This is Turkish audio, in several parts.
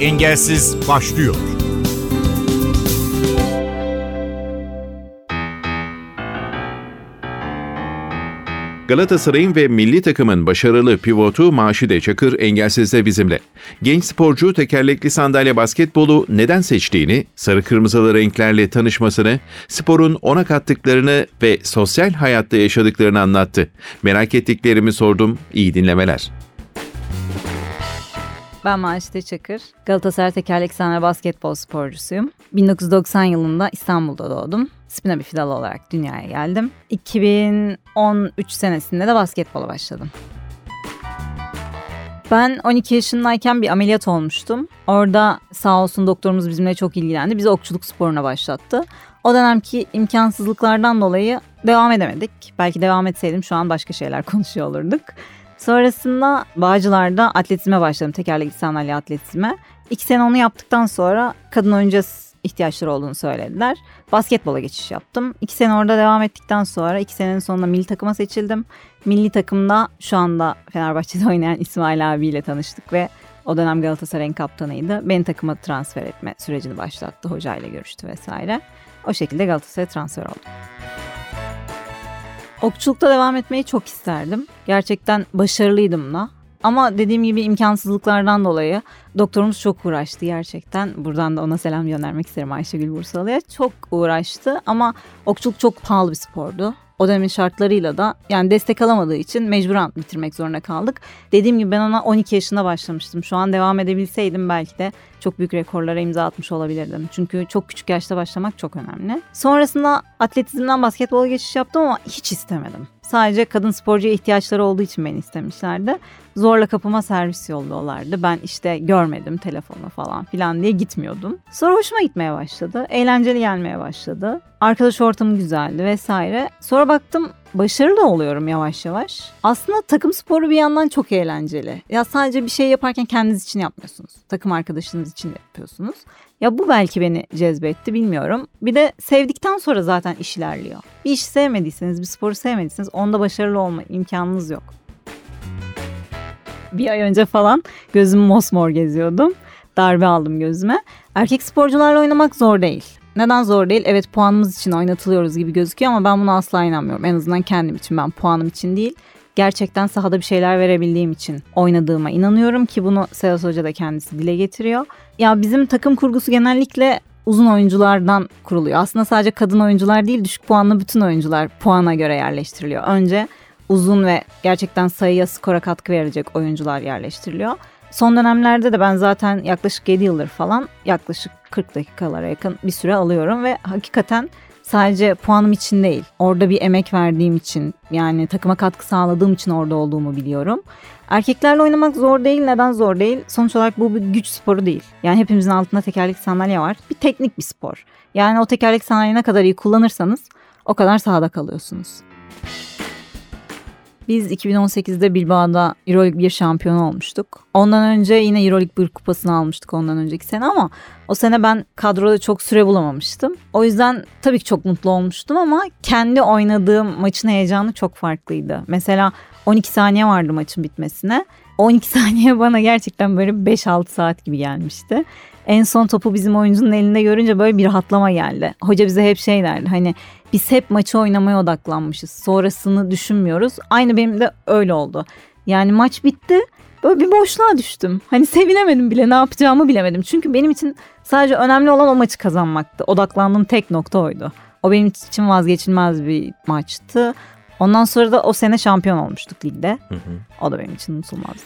Engelsiz başlıyor. Galatasaray'ın ve milli takımın başarılı pivotu Maşide Çakır engelsizde bizimle. Genç sporcu tekerlekli sandalye basketbolu neden seçtiğini, sarı kırmızılı renklerle tanışmasını, sporun ona kattıklarını ve sosyal hayatta yaşadıklarını anlattı. Merak ettiklerimi sordum, iyi dinlemeler. Ben Maşide Çakır. Galatasaray tekerlek sahne basketbol sporcusuyum. 1990 yılında İstanbul'da doğdum. Spina bifidal olarak dünyaya geldim. 2013 senesinde de basketbola başladım. Ben 12 yaşındayken bir ameliyat olmuştum. Orada sağ olsun doktorumuz bizimle çok ilgilendi. Bizi okçuluk sporuna başlattı. O dönemki imkansızlıklardan dolayı devam edemedik. Belki devam etseydim şu an başka şeyler konuşuyor olurduk. Sonrasında Bağcılar'da atletizme başladım. Tekerlekli sandalye atletizme. İki sene onu yaptıktan sonra kadın oyuncu ihtiyaçları olduğunu söylediler. Basketbola geçiş yaptım. İki sene orada devam ettikten sonra iki senenin sonunda milli takıma seçildim. Milli takımda şu anda Fenerbahçe'de oynayan İsmail abiyle tanıştık ve o dönem Galatasaray'ın kaptanıydı. Beni takıma transfer etme sürecini başlattı. Hocayla görüştü vesaire. O şekilde Galatasaray'a transfer oldum. Okçulukta devam etmeyi çok isterdim. Gerçekten başarılıydım da. Ama dediğim gibi imkansızlıklardan dolayı doktorumuz çok uğraştı gerçekten. Buradan da ona selam göndermek isterim Ayşegül Bursalı'ya. Çok uğraştı ama okçuluk çok pahalı bir spordu. O dönemin şartlarıyla da yani destek alamadığı için mecburen bitirmek zorunda kaldık. Dediğim gibi ben ona 12 yaşında başlamıştım. Şu an devam edebilseydim belki de çok büyük rekorlara imza atmış olabilirdim. Çünkü çok küçük yaşta başlamak çok önemli. Sonrasında atletizmden basketbola geçiş yaptım ama hiç istemedim. Sadece kadın sporcuya ihtiyaçları olduğu için beni istemişlerdi. Zorla kapıma servis yolluyorlardı. Ben işte görmedim telefonu falan filan diye gitmiyordum. Sonra hoşuma gitmeye başladı. Eğlenceli gelmeye başladı. Arkadaş ortamı güzeldi vesaire. Sonra baktım başarılı oluyorum yavaş yavaş. Aslında takım sporu bir yandan çok eğlenceli. Ya sadece bir şey yaparken kendiniz için yapmıyorsunuz. Takım arkadaşınız için de yapıyorsunuz. Ya bu belki beni cezbetti bilmiyorum. Bir de sevdikten sonra zaten iş ilerliyor. Bir işi sevmediyseniz, bir sporu sevmediyseniz onda başarılı olma imkanınız yok. Bir ay önce falan gözüm mosmor geziyordum. Darbe aldım gözüme. Erkek sporcularla oynamak zor değil. Neden zor değil? Evet puanımız için oynatılıyoruz gibi gözüküyor ama ben buna asla inanmıyorum. En azından kendim için ben puanım için değil. Gerçekten sahada bir şeyler verebildiğim için oynadığıma inanıyorum ki bunu Sedat Hoca da kendisi dile getiriyor. Ya bizim takım kurgusu genellikle uzun oyunculardan kuruluyor. Aslında sadece kadın oyuncular değil düşük puanlı bütün oyuncular puana göre yerleştiriliyor. Önce uzun ve gerçekten sayıya skora katkı verecek oyuncular yerleştiriliyor. Son dönemlerde de ben zaten yaklaşık 7 yıldır falan yaklaşık 40 dakikalara yakın bir süre alıyorum ve hakikaten sadece puanım için değil orada bir emek verdiğim için yani takıma katkı sağladığım için orada olduğumu biliyorum. Erkeklerle oynamak zor değil. Neden zor değil? Sonuç olarak bu bir güç sporu değil. Yani hepimizin altında tekerlek sandalye var. Bir teknik bir spor. Yani o tekerlek sandalyeyi ne kadar iyi kullanırsanız o kadar sahada kalıyorsunuz. Biz 2018'de Bilbao'da Euroleague 1 şampiyon olmuştuk. Ondan önce yine Euroleague 1 kupasını almıştık ondan önceki sene ama o sene ben kadroda çok süre bulamamıştım. O yüzden tabii ki çok mutlu olmuştum ama kendi oynadığım maçın heyecanı çok farklıydı. Mesela 12 saniye vardı maçın bitmesine. 12 saniye bana gerçekten böyle 5-6 saat gibi gelmişti. En son topu bizim oyuncunun elinde görünce böyle bir rahatlama geldi. Hoca bize hep şey derdi hani biz hep maçı oynamaya odaklanmışız. Sonrasını düşünmüyoruz. Aynı benim de öyle oldu. Yani maç bitti. Böyle bir boşluğa düştüm. Hani sevinemedim bile ne yapacağımı bilemedim. Çünkü benim için sadece önemli olan o maçı kazanmaktı. Odaklandığım tek nokta oydu. O benim için vazgeçilmez bir maçtı. Ondan sonra da o sene şampiyon olmuştuk ligde. Hı hı. O da benim için unutulmaz.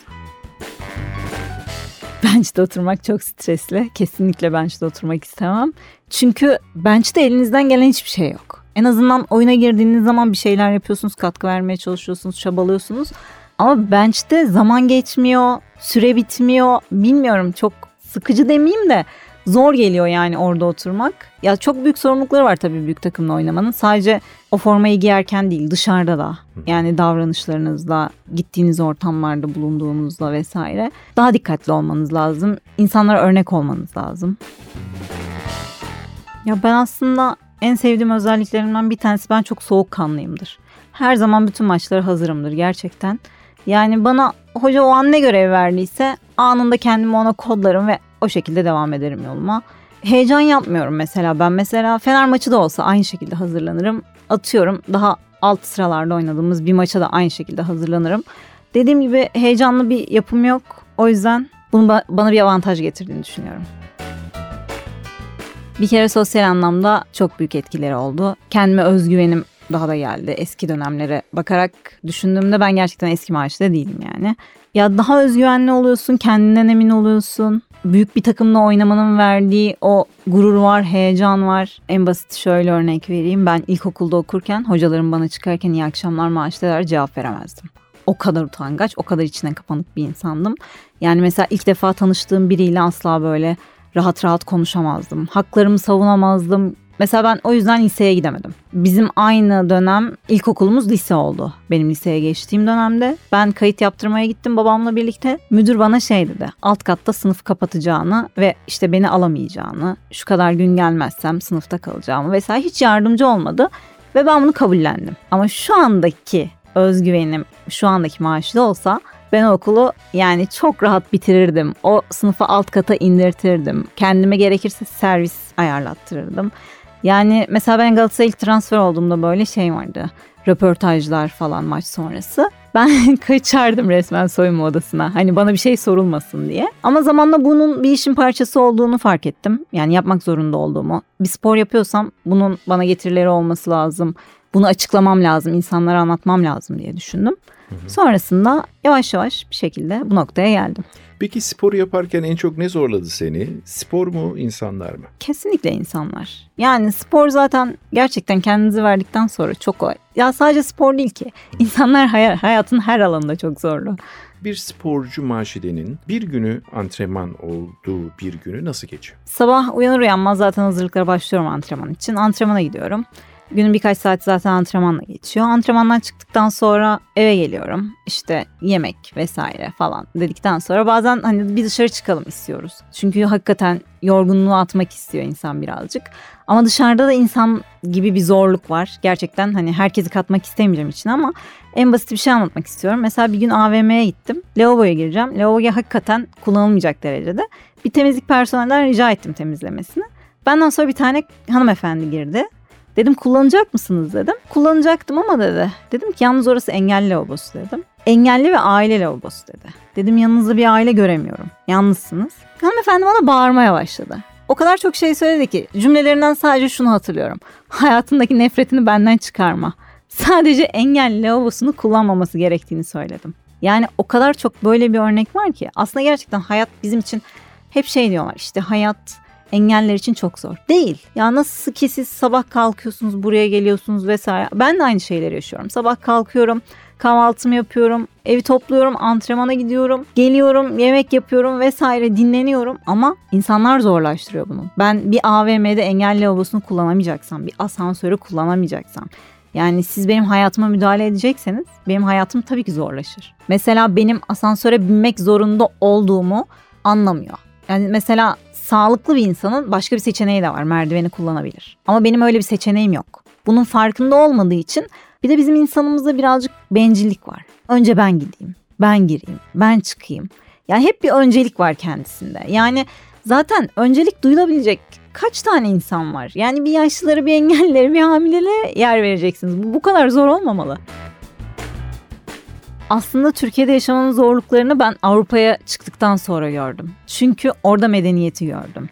Bench'te oturmak çok stresli. Kesinlikle bench'te oturmak istemem. Çünkü bench'te elinizden gelen hiçbir şey yok. En azından oyuna girdiğiniz zaman bir şeyler yapıyorsunuz, katkı vermeye çalışıyorsunuz, çabalıyorsunuz. Ama bench'te zaman geçmiyor, süre bitmiyor. Bilmiyorum çok sıkıcı demeyeyim de zor geliyor yani orada oturmak. Ya çok büyük sorumlulukları var tabii büyük takımla oynamanın. Sadece o formayı giyerken değil dışarıda da yani davranışlarınızla, gittiğiniz ortamlarda bulunduğunuzda vesaire daha dikkatli olmanız lazım. İnsanlara örnek olmanız lazım. Ya ben aslında en sevdiğim özelliklerimden bir tanesi ben çok soğukkanlıyımdır. Her zaman bütün maçlara hazırımdır gerçekten. Yani bana hoca o an ne görev verdiyse anında kendimi ona kodlarım ve o şekilde devam ederim yoluma. Heyecan yapmıyorum mesela ben mesela Fener maçı da olsa aynı şekilde hazırlanırım. Atıyorum daha alt sıralarda oynadığımız bir maça da aynı şekilde hazırlanırım. Dediğim gibi heyecanlı bir yapım yok. O yüzden bunun bana bir avantaj getirdiğini düşünüyorum. Bir kere sosyal anlamda çok büyük etkileri oldu. Kendime özgüvenim daha da geldi. Eski dönemlere bakarak düşündüğümde ben gerçekten eski maaşta değilim yani. Ya daha özgüvenli oluyorsun, kendinden emin oluyorsun. Büyük bir takımla oynamanın verdiği o gurur var, heyecan var. En basit şöyle örnek vereyim. Ben ilkokulda okurken hocalarım bana çıkarken iyi akşamlar maaşlar cevap veremezdim. O kadar utangaç, o kadar içine kapanık bir insandım. Yani mesela ilk defa tanıştığım biriyle asla böyle rahat rahat konuşamazdım. Haklarımı savunamazdım. Mesela ben o yüzden liseye gidemedim. Bizim aynı dönem ilkokulumuz lise oldu. Benim liseye geçtiğim dönemde. Ben kayıt yaptırmaya gittim babamla birlikte. Müdür bana şey dedi. Alt katta sınıf kapatacağını ve işte beni alamayacağını, şu kadar gün gelmezsem sınıfta kalacağımı vesaire hiç yardımcı olmadı. Ve ben bunu kabullendim. Ama şu andaki özgüvenim şu andaki maaşlı olsa ben okulu yani çok rahat bitirirdim. O sınıfı alt kata indirtirdim. Kendime gerekirse servis ayarlattırırdım. Yani mesela ben Galatasaray'a ilk transfer olduğumda böyle şey vardı. Röportajlar falan maç sonrası. Ben kaçardım resmen soyunma odasına. Hani bana bir şey sorulmasın diye. Ama zamanla bunun bir işin parçası olduğunu fark ettim. Yani yapmak zorunda olduğumu. Bir spor yapıyorsam bunun bana getirileri olması lazım. Bunu açıklamam lazım, insanlara anlatmam lazım diye düşündüm. Hı hı. Sonrasında yavaş yavaş bir şekilde bu noktaya geldim. Peki spor yaparken en çok ne zorladı seni? Spor mu, insanlar mı? Kesinlikle insanlar. Yani spor zaten gerçekten kendinizi verdikten sonra çok kolay. Ya sadece spor değil ki. İnsanlar hay- hayatın her alanında çok zorlu. Bir sporcu Maşide'nin bir günü antrenman olduğu bir günü nasıl geçiyor? Sabah uyanır uyanmaz zaten hazırlıklara başlıyorum antrenman için. Antrenmana gidiyorum. Günün birkaç saati zaten antrenmanla geçiyor. Antrenmandan çıktıktan sonra eve geliyorum. İşte yemek vesaire falan dedikten sonra bazen hani bir dışarı çıkalım istiyoruz. Çünkü hakikaten yorgunluğu atmak istiyor insan birazcık. Ama dışarıda da insan gibi bir zorluk var. Gerçekten hani herkesi katmak istemeyeceğim için ama en basit bir şey anlatmak istiyorum. Mesela bir gün AVM'ye gittim. Lavaboya gireceğim. Lavaboya hakikaten kullanılmayacak derecede. Bir temizlik personelinden rica ettim temizlemesini. Benden sonra bir tane hanımefendi girdi. Dedim kullanacak mısınız dedim. Kullanacaktım ama dedi. Dedim ki yalnız orası engelli lavabosu dedim. Engelli ve aile lavabosu dedi. Dedim yanınızda bir aile göremiyorum. Yalnızsınız. Hanımefendi bana bağırmaya başladı. O kadar çok şey söyledi ki cümlelerinden sadece şunu hatırlıyorum. Hayatındaki nefretini benden çıkarma. Sadece engelli lavabosunu kullanmaması gerektiğini söyledim. Yani o kadar çok böyle bir örnek var ki aslında gerçekten hayat bizim için hep şey diyorlar işte hayat engeller için çok zor. Değil. Ya nasıl ki siz sabah kalkıyorsunuz buraya geliyorsunuz vesaire. Ben de aynı şeyleri yaşıyorum. Sabah kalkıyorum kahvaltımı yapıyorum, evi topluyorum, antrenmana gidiyorum, geliyorum, yemek yapıyorum vesaire dinleniyorum ama insanlar zorlaştırıyor bunu. Ben bir AVM'de engelli lavabosunu kullanamayacaksam, bir asansörü kullanamayacaksam, yani siz benim hayatıma müdahale edecekseniz benim hayatım tabii ki zorlaşır. Mesela benim asansöre binmek zorunda olduğumu anlamıyor. Yani mesela sağlıklı bir insanın başka bir seçeneği de var. Merdiveni kullanabilir. Ama benim öyle bir seçeneğim yok. Bunun farkında olmadığı için bir de bizim insanımızda birazcık bencillik var. Önce ben gideyim, ben gireyim, ben çıkayım. Yani hep bir öncelik var kendisinde. Yani zaten öncelik duyulabilecek kaç tane insan var? Yani bir yaşlıları, bir engellileri, bir hamilelere yer vereceksiniz. Bu, bu kadar zor olmamalı. Aslında Türkiye'de yaşamanın zorluklarını ben Avrupa'ya çıktıktan sonra gördüm. Çünkü orada medeniyeti gördüm.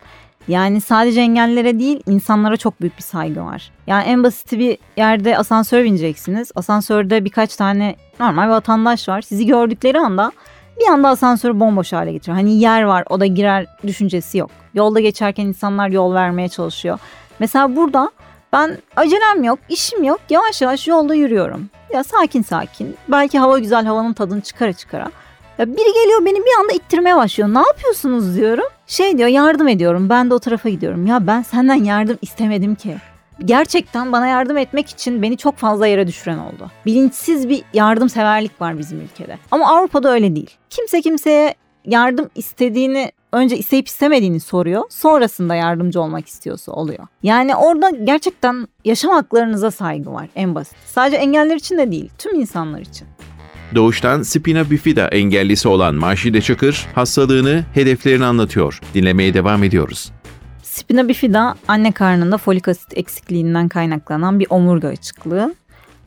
Yani sadece engellilere değil insanlara çok büyük bir saygı var. Yani en basit bir yerde asansör bineceksiniz. Asansörde birkaç tane normal vatandaş var. Sizi gördükleri anda bir anda asansörü bomboş hale getiriyor. Hani yer var o da girer düşüncesi yok. Yolda geçerken insanlar yol vermeye çalışıyor. Mesela burada ben acelem yok, işim yok. Yavaş yavaş yolda yürüyorum. Ya sakin sakin. Belki hava güzel, havanın tadını çıkara çıkara. Ya biri geliyor beni bir anda ittirmeye başlıyor. Ne yapıyorsunuz diyorum. Şey diyor yardım ediyorum. Ben de o tarafa gidiyorum. Ya ben senden yardım istemedim ki. Gerçekten bana yardım etmek için beni çok fazla yere düşüren oldu. Bilinçsiz bir yardımseverlik var bizim ülkede. Ama Avrupa'da öyle değil. Kimse kimseye yardım istediğini önce isteyip istemediğini soruyor. Sonrasında yardımcı olmak istiyorsa oluyor. Yani orada gerçekten yaşam haklarınıza saygı var en basit. Sadece engeller için de değil, tüm insanlar için. Doğuştan spina bifida engellisi olan Maşide Çakır hastalığını, hedeflerini anlatıyor. Dinlemeye devam ediyoruz. Spina bifida anne karnında folik asit eksikliğinden kaynaklanan bir omurga açıklığı.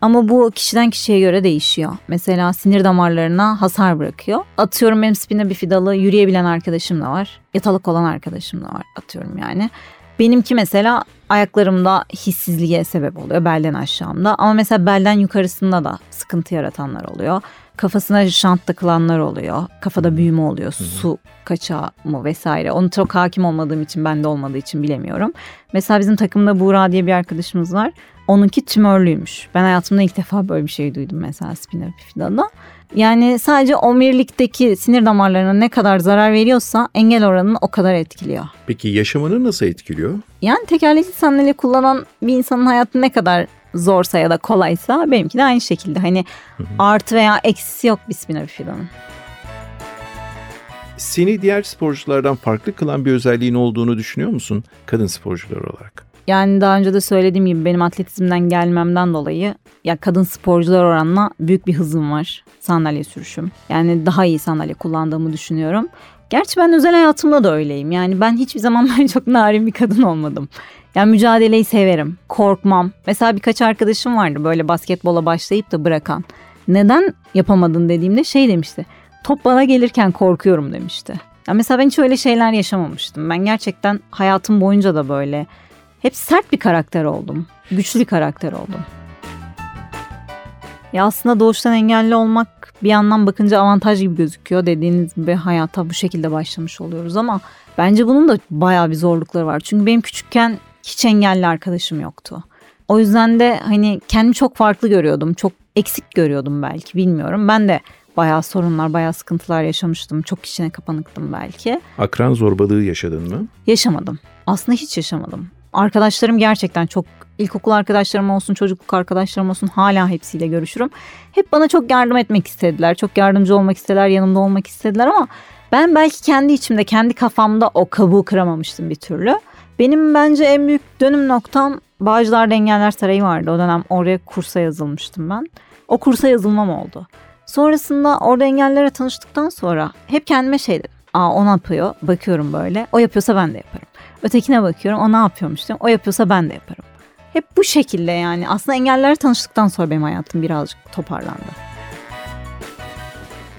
Ama bu kişiden kişiye göre değişiyor. Mesela sinir damarlarına hasar bırakıyor. Atıyorum benim spina bifidalı yürüyebilen arkadaşım da var. Yatalak olan arkadaşım da var atıyorum yani. Benimki mesela ayaklarımda hissizliğe sebep oluyor belden aşağımda. Ama mesela belden yukarısında da sıkıntı yaratanlar oluyor. Kafasına şant takılanlar oluyor. Kafada büyüme oluyor. Su kaçağı mı vesaire. Onu çok hakim olmadığım için bende olmadığı için bilemiyorum. Mesela bizim takımda Buğra diye bir arkadaşımız var. Onunki tümörlüymüş. Ben hayatımda ilk defa böyle bir şey duydum mesela spina bifidada. Yani sadece omurilikteki sinir damarlarına ne kadar zarar veriyorsa engel oranını o kadar etkiliyor. Peki yaşamını nasıl etkiliyor? Yani tekerlekli sandalye kullanan bir insanın hayatı ne kadar zorsa ya da kolaysa benimki de aynı şekilde. Hani hı hı. artı veya eksisi yok bir spina bifidanın. Seni diğer sporculardan farklı kılan bir özelliğin olduğunu düşünüyor musun kadın sporcular olarak? Yani daha önce de söylediğim gibi benim atletizmden gelmemden dolayı ya kadın sporcular oranla büyük bir hızım var. Sandalye sürüşüm. Yani daha iyi sandalye kullandığımı düşünüyorum. Gerçi ben özel hayatımda da öyleyim. Yani ben hiçbir zaman böyle çok narin bir kadın olmadım. Yani mücadeleyi severim. Korkmam. Mesela birkaç arkadaşım vardı böyle basketbola başlayıp da bırakan. Neden yapamadın dediğimde şey demişti. Top bana gelirken korkuyorum demişti. Ya mesela ben hiç öyle şeyler yaşamamıştım. Ben gerçekten hayatım boyunca da böyle hep sert bir karakter oldum. Güçlü bir karakter oldum. Ya aslında doğuştan engelli olmak bir yandan bakınca avantaj gibi gözüküyor. Dediğiniz gibi hayata bu şekilde başlamış oluyoruz ama bence bunun da bayağı bir zorlukları var. Çünkü benim küçükken hiç engelli arkadaşım yoktu. O yüzden de hani kendimi çok farklı görüyordum. Çok eksik görüyordum belki bilmiyorum. Ben de bayağı sorunlar, bayağı sıkıntılar yaşamıştım. Çok içine kapanıktım belki. Akran zorbalığı yaşadın mı? Yaşamadım. Aslında hiç yaşamadım. Arkadaşlarım gerçekten çok ilkokul arkadaşlarım olsun, çocukluk arkadaşlarım olsun hala hepsiyle görüşürüm. Hep bana çok yardım etmek istediler. Çok yardımcı olmak istediler, yanımda olmak istediler ama ben belki kendi içimde, kendi kafamda o kabuğu kıramamıştım bir türlü. Benim bence en büyük dönüm noktam Bağcılar Engeller Sarayı vardı. O dönem oraya kursa yazılmıştım ben. O kursa yazılmam oldu. Sonrasında orada engellere tanıştıktan sonra hep kendime şey dedim. Aa o ne yapıyor? Bakıyorum böyle. O yapıyorsa ben de yaparım. Ötekine bakıyorum. O ne yapıyormuş diyorum. O yapıyorsa ben de yaparım. Hep bu şekilde yani. Aslında engellerle tanıştıktan sonra benim hayatım birazcık toparlandı.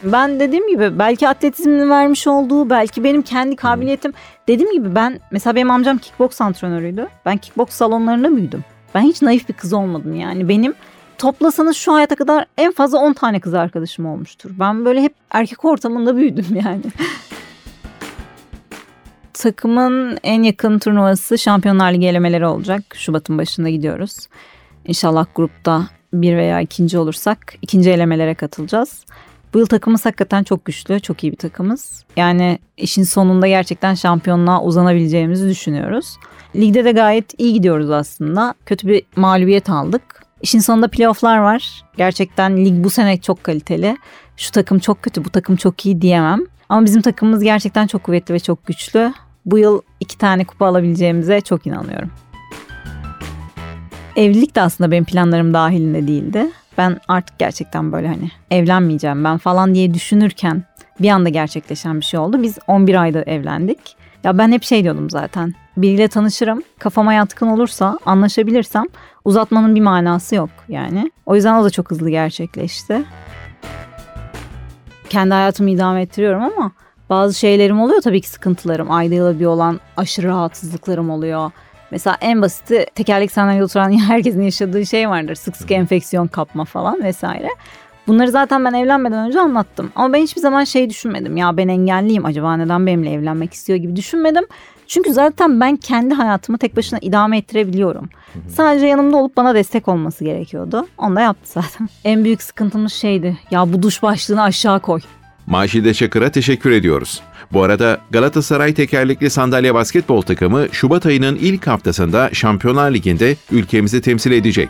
Ben dediğim gibi belki atletizmin vermiş olduğu, belki benim kendi kabiliyetim. Dediğim gibi ben mesela benim amcam kickbox antrenörüydü. Ben kickbox salonlarında büyüdüm. Ben hiç naif bir kız olmadım yani. Benim toplasanız şu hayata kadar en fazla 10 tane kız arkadaşım olmuştur. Ben böyle hep erkek ortamında büyüdüm yani. Takımın en yakın turnuvası Şampiyonlar Ligi elemeleri olacak. Şubat'ın başında gidiyoruz. İnşallah grupta bir veya ikinci olursak ikinci elemelere katılacağız. Bu yıl takımımız hakikaten çok güçlü, çok iyi bir takımız. Yani işin sonunda gerçekten şampiyonluğa uzanabileceğimizi düşünüyoruz. Ligde de gayet iyi gidiyoruz aslında. Kötü bir mağlubiyet aldık. İşin sonunda playofflar var. Gerçekten lig bu sene çok kaliteli. Şu takım çok kötü, bu takım çok iyi diyemem. Ama bizim takımımız gerçekten çok kuvvetli ve çok güçlü. Bu yıl iki tane kupa alabileceğimize çok inanıyorum. Evlilik de aslında benim planlarım dahilinde değildi ben artık gerçekten böyle hani evlenmeyeceğim ben falan diye düşünürken bir anda gerçekleşen bir şey oldu. Biz 11 ayda evlendik. Ya ben hep şey diyordum zaten. Biriyle tanışırım, kafama yatkın olursa, anlaşabilirsem uzatmanın bir manası yok yani. O yüzden o da çok hızlı gerçekleşti. Kendi hayatımı idame ettiriyorum ama bazı şeylerim oluyor tabii ki sıkıntılarım. Ayda yıla bir olan aşırı rahatsızlıklarım oluyor. Mesela en basiti tekerlek sandalye oturan herkesin yaşadığı şey vardır. Sık sık enfeksiyon kapma falan vesaire. Bunları zaten ben evlenmeden önce anlattım. Ama ben hiçbir zaman şey düşünmedim. Ya ben engelliyim acaba neden benimle evlenmek istiyor gibi düşünmedim. Çünkü zaten ben kendi hayatımı tek başına idame ettirebiliyorum. Sadece yanımda olup bana destek olması gerekiyordu. Onu da yaptı zaten. En büyük sıkıntımız şeydi. Ya bu duş başlığını aşağı koy. Maşide Çakır'a teşekkür ediyoruz. Bu arada Galatasaray tekerlekli sandalye basketbol takımı Şubat ayının ilk haftasında Şampiyonlar Ligi'nde ülkemizi temsil edecek.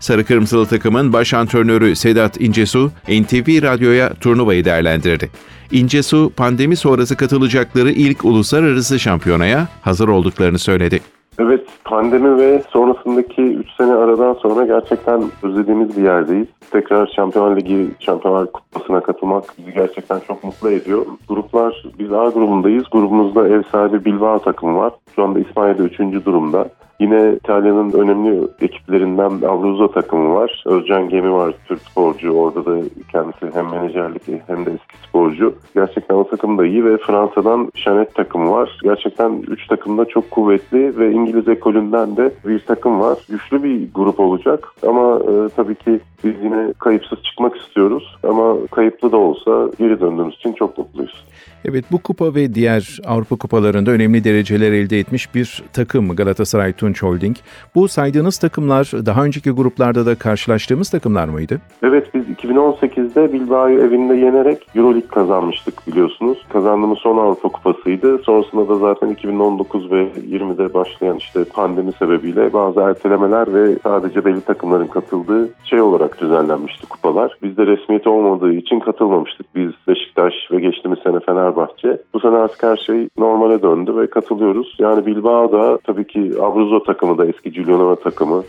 Sarı Kırmızılı takımın baş antrenörü Sedat İncesu, NTV Radyo'ya turnuvayı değerlendirdi. İncesu, pandemi sonrası katılacakları ilk uluslararası şampiyonaya hazır olduklarını söyledi. Evet pandemi ve sonrasındaki 3 sene aradan sonra gerçekten özlediğimiz bir yerdeyiz. Tekrar Şampiyonlar Ligi, Şampiyonlar Kupası'na katılmak bizi gerçekten çok mutlu ediyor. Gruplar, biz A grubundayız. Grubumuzda ev sahibi Bilbao takımı var. Şu anda İspanya'da 3. durumda. Yine İtalya'nın önemli ekiplerinden Abruzzo takımı var. Özcan Gemi var, Türk sporcu. Orada da kendisi hem menajerlik hem de eski sporcu. Gerçekten o takım da iyi ve Fransa'dan Şanet takımı var. Gerçekten 3 takım da çok kuvvetli ve İngiliz ekolünden de bir takım var. Güçlü bir grup olacak ama e, tabii ki biz yine kayıpsız çıkmak istiyoruz. Ama kayıplı da olsa geri döndüğümüz için çok mutluyuz. Evet bu kupa ve diğer Avrupa kupalarında önemli dereceler elde etmiş bir takım Galatasaray Tunç Holding. Bu saydığınız takımlar daha önceki gruplarda da karşılaştığımız takımlar mıydı? Evet biz 2018'de Bilbao'yu evinde yenerek Euroleague kazanmıştık biliyorsunuz. Kazandığımız son Avrupa kupasıydı. Sonrasında da zaten 2019 ve 20'de başlayan işte pandemi sebebiyle bazı ertelemeler ve sadece belli takımların katıldığı şey olarak düzenlenmişti kupalar. Bizde resmiyeti olmadığı için katılmamıştık. Biz Beşiktaş ve geçtiğimiz sene Fenerbahçe. Bu sene artık her şey normale döndü ve katılıyoruz. Yani Bilbao da tabii ki Abruzzo takımı da eski Giuliano takımı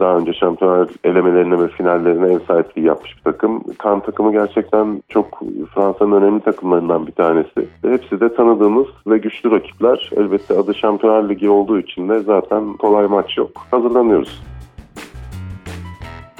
daha önce şampiyonlar elemelerine ve finallerine ev sahipliği yapmış bir takım. Kan takımı gerçekten çok Fransa'nın önemli takımlarından bir tanesi. Hepsi de tanıdığımız ve güçlü rakipler. Elbette adı Şampiyonlar Ligi olduğu için de zaten kolay maç yok. Hazırlanıyoruz.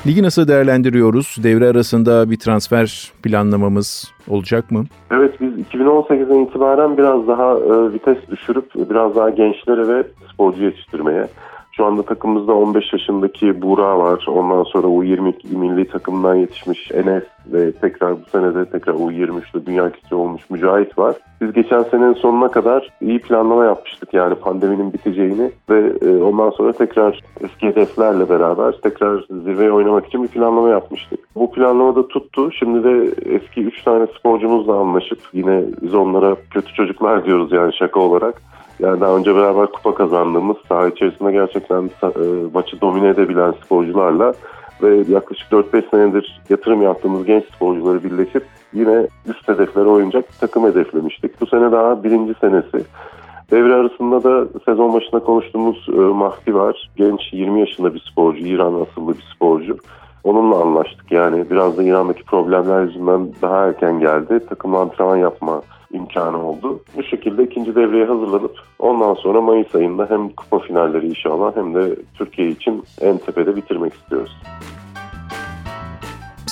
Ligi nasıl değerlendiriyoruz? Devre arasında bir transfer planlamamız olacak mı? Evet biz 2018'den itibaren biraz daha e, vites düşürüp biraz daha gençlere ve sporcu yetiştirmeye şu anda takımımızda 15 yaşındaki Buğra var. Ondan sonra U22 milli takımdan yetişmiş Enes ve tekrar bu sene de tekrar U23'te dünya ikincisi olmuş Mücahit var. Biz geçen senenin sonuna kadar iyi planlama yapmıştık yani pandeminin biteceğini ve e, ondan sonra tekrar eski hedeflerle beraber tekrar zirveye oynamak için bir planlama yapmıştık. Bu planlama da tuttu. Şimdi de eski 3 tane sporcumuzla anlaşıp yine biz onlara kötü çocuklar diyoruz yani şaka olarak yani daha önce beraber kupa kazandığımız saha içerisinde gerçekten e, maçı domine edebilen sporcularla ve yaklaşık 4-5 senedir yatırım yaptığımız genç sporcuları birleşip yine üst hedeflere oynayacak takım hedeflemiştik. Bu sene daha birinci senesi. Devre arasında da sezon başında konuştuğumuz e, Mahdi var. Genç 20 yaşında bir sporcu, İran asıllı bir sporcu. Onunla anlaştık yani biraz da İran'daki problemler yüzünden daha erken geldi. Takımla antrenman yapma imkanı oldu. Bu şekilde ikinci devreye hazırlanıp ondan sonra Mayıs ayında hem kupa finalleri inşallah hem de Türkiye için en tepede bitirmek istiyoruz.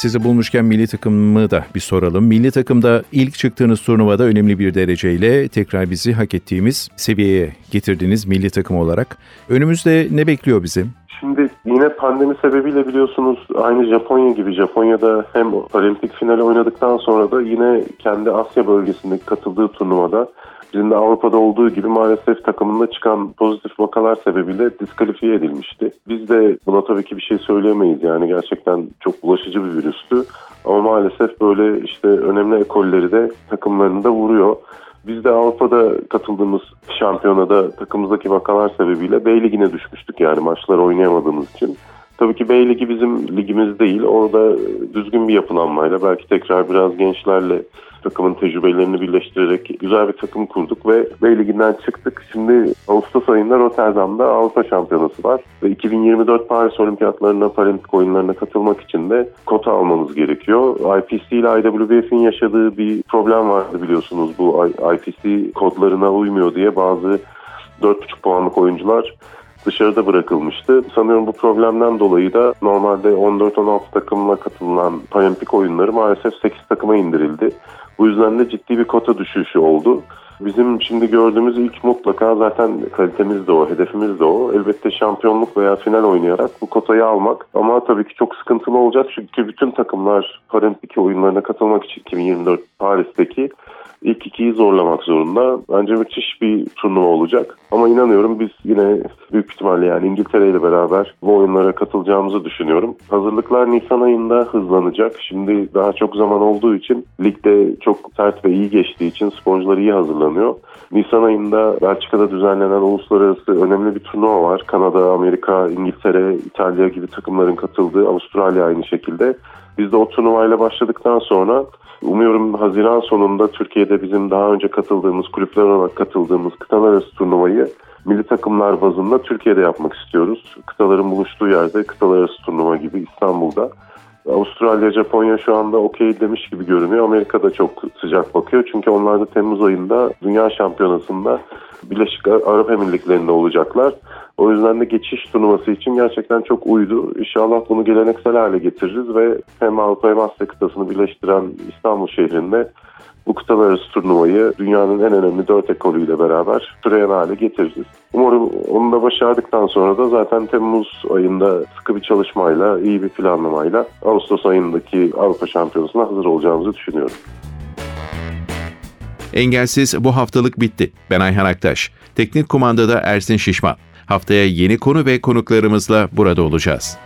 Sizi bulmuşken milli takımı da bir soralım. Milli takımda ilk çıktığınız turnuvada önemli bir dereceyle tekrar bizi hak ettiğimiz seviyeye getirdiniz milli takım olarak. Önümüzde ne bekliyor bizi? Şimdi yine pandemi sebebiyle biliyorsunuz aynı Japonya gibi Japonya'da hem paralimpik finali oynadıktan sonra da yine kendi Asya bölgesindeki katıldığı turnuvada bizim de Avrupa'da olduğu gibi maalesef takımında çıkan pozitif vakalar sebebiyle diskalifiye edilmişti. Biz de buna tabii ki bir şey söyleyemeyiz yani gerçekten çok bulaşıcı bir virüstü. Ama maalesef böyle işte önemli ekolleri de takımlarında vuruyor. Biz de Avrupa'da katıldığımız şampiyonada takımımızdaki vakalar sebebiyle B ligine düşmüştük yani maçlar oynayamadığımız için. Tabii ki B ligi bizim ligimiz değil. Orada düzgün bir yapılanmayla belki tekrar biraz gençlerle takımın tecrübelerini birleştirerek güzel bir takım kurduk ve B liginden çıktık. Şimdi Ağustos ayında Rotterdam'da Avrupa Şampiyonası var ve 2024 Paris Olimpiyatlarına, Paralimpik oyunlarına katılmak için de kota almamız gerekiyor. IPC ile IWF'in yaşadığı bir problem vardı biliyorsunuz. Bu IPC kodlarına uymuyor diye bazı 4,5 puanlık oyuncular dışarıda bırakılmıştı. Sanıyorum bu problemden dolayı da normalde 14-16 takımla katılan Paralimpik oyunları maalesef 8 takıma indirildi. Bu yüzden de ciddi bir kota düşüşü oldu. Bizim şimdi gördüğümüz ilk mutlaka zaten kalitemiz de o, hedefimiz de o. Elbette şampiyonluk veya final oynayarak bu kotayı almak. Ama tabii ki çok sıkıntılı olacak çünkü bütün takımlar Paralimpik oyunlarına katılmak için 2024 Paris'teki ilk ikiyi zorlamak zorunda. Bence müthiş bir turnuva olacak. Ama inanıyorum biz yine büyük ihtimalle yani İngiltere ile beraber bu oyunlara katılacağımızı düşünüyorum. Hazırlıklar Nisan ayında hızlanacak. Şimdi daha çok zaman olduğu için ligde çok sert ve iyi geçtiği için sporcular iyi hazırlanıyor. Nisan ayında Belçika'da düzenlenen uluslararası önemli bir turnuva var. Kanada, Amerika, İngiltere, İtalya gibi takımların katıldığı, Avustralya aynı şekilde. Biz de o turnuvayla başladıktan sonra Umuyorum Haziran sonunda Türkiye'de bizim daha önce katıldığımız, kulüpler olarak katıldığımız kıtalar arası turnuvayı milli takımlar bazında Türkiye'de yapmak istiyoruz. Kıtaların buluştuğu yerde kıtalar arası turnuva gibi İstanbul'da. Avustralya, Japonya şu anda okey demiş gibi görünüyor. Amerika da çok sıcak bakıyor. Çünkü onlar da Temmuz ayında Dünya Şampiyonası'nda Birleşik Arap Emirlikleri'nde olacaklar. O yüzden de geçiş turnuvası için gerçekten çok uydu. İnşallah bunu geleneksel hale getiririz ve hem Avrupa hem Asya kıtasını birleştiren İstanbul şehrinde bu kıtalar arası turnuvayı dünyanın en önemli dört ekolüyle beraber süreyen hale getiririz. Umarım onu da başardıktan sonra da zaten Temmuz ayında sıkı bir çalışmayla, iyi bir planlamayla Ağustos ayındaki Avrupa Şampiyonası'na hazır olacağımızı düşünüyorum. Engelsiz bu haftalık bitti. Ben Ayhan Aktaş. Teknik kumandada Ersin Şişman. Haftaya yeni konu ve konuklarımızla burada olacağız.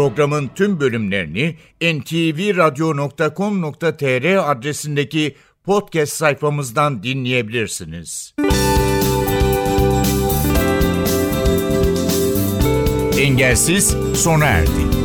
Programın tüm bölümlerini ntvradio.com.tr adresindeki podcast sayfamızdan dinleyebilirsiniz. Engelsiz sona erdi.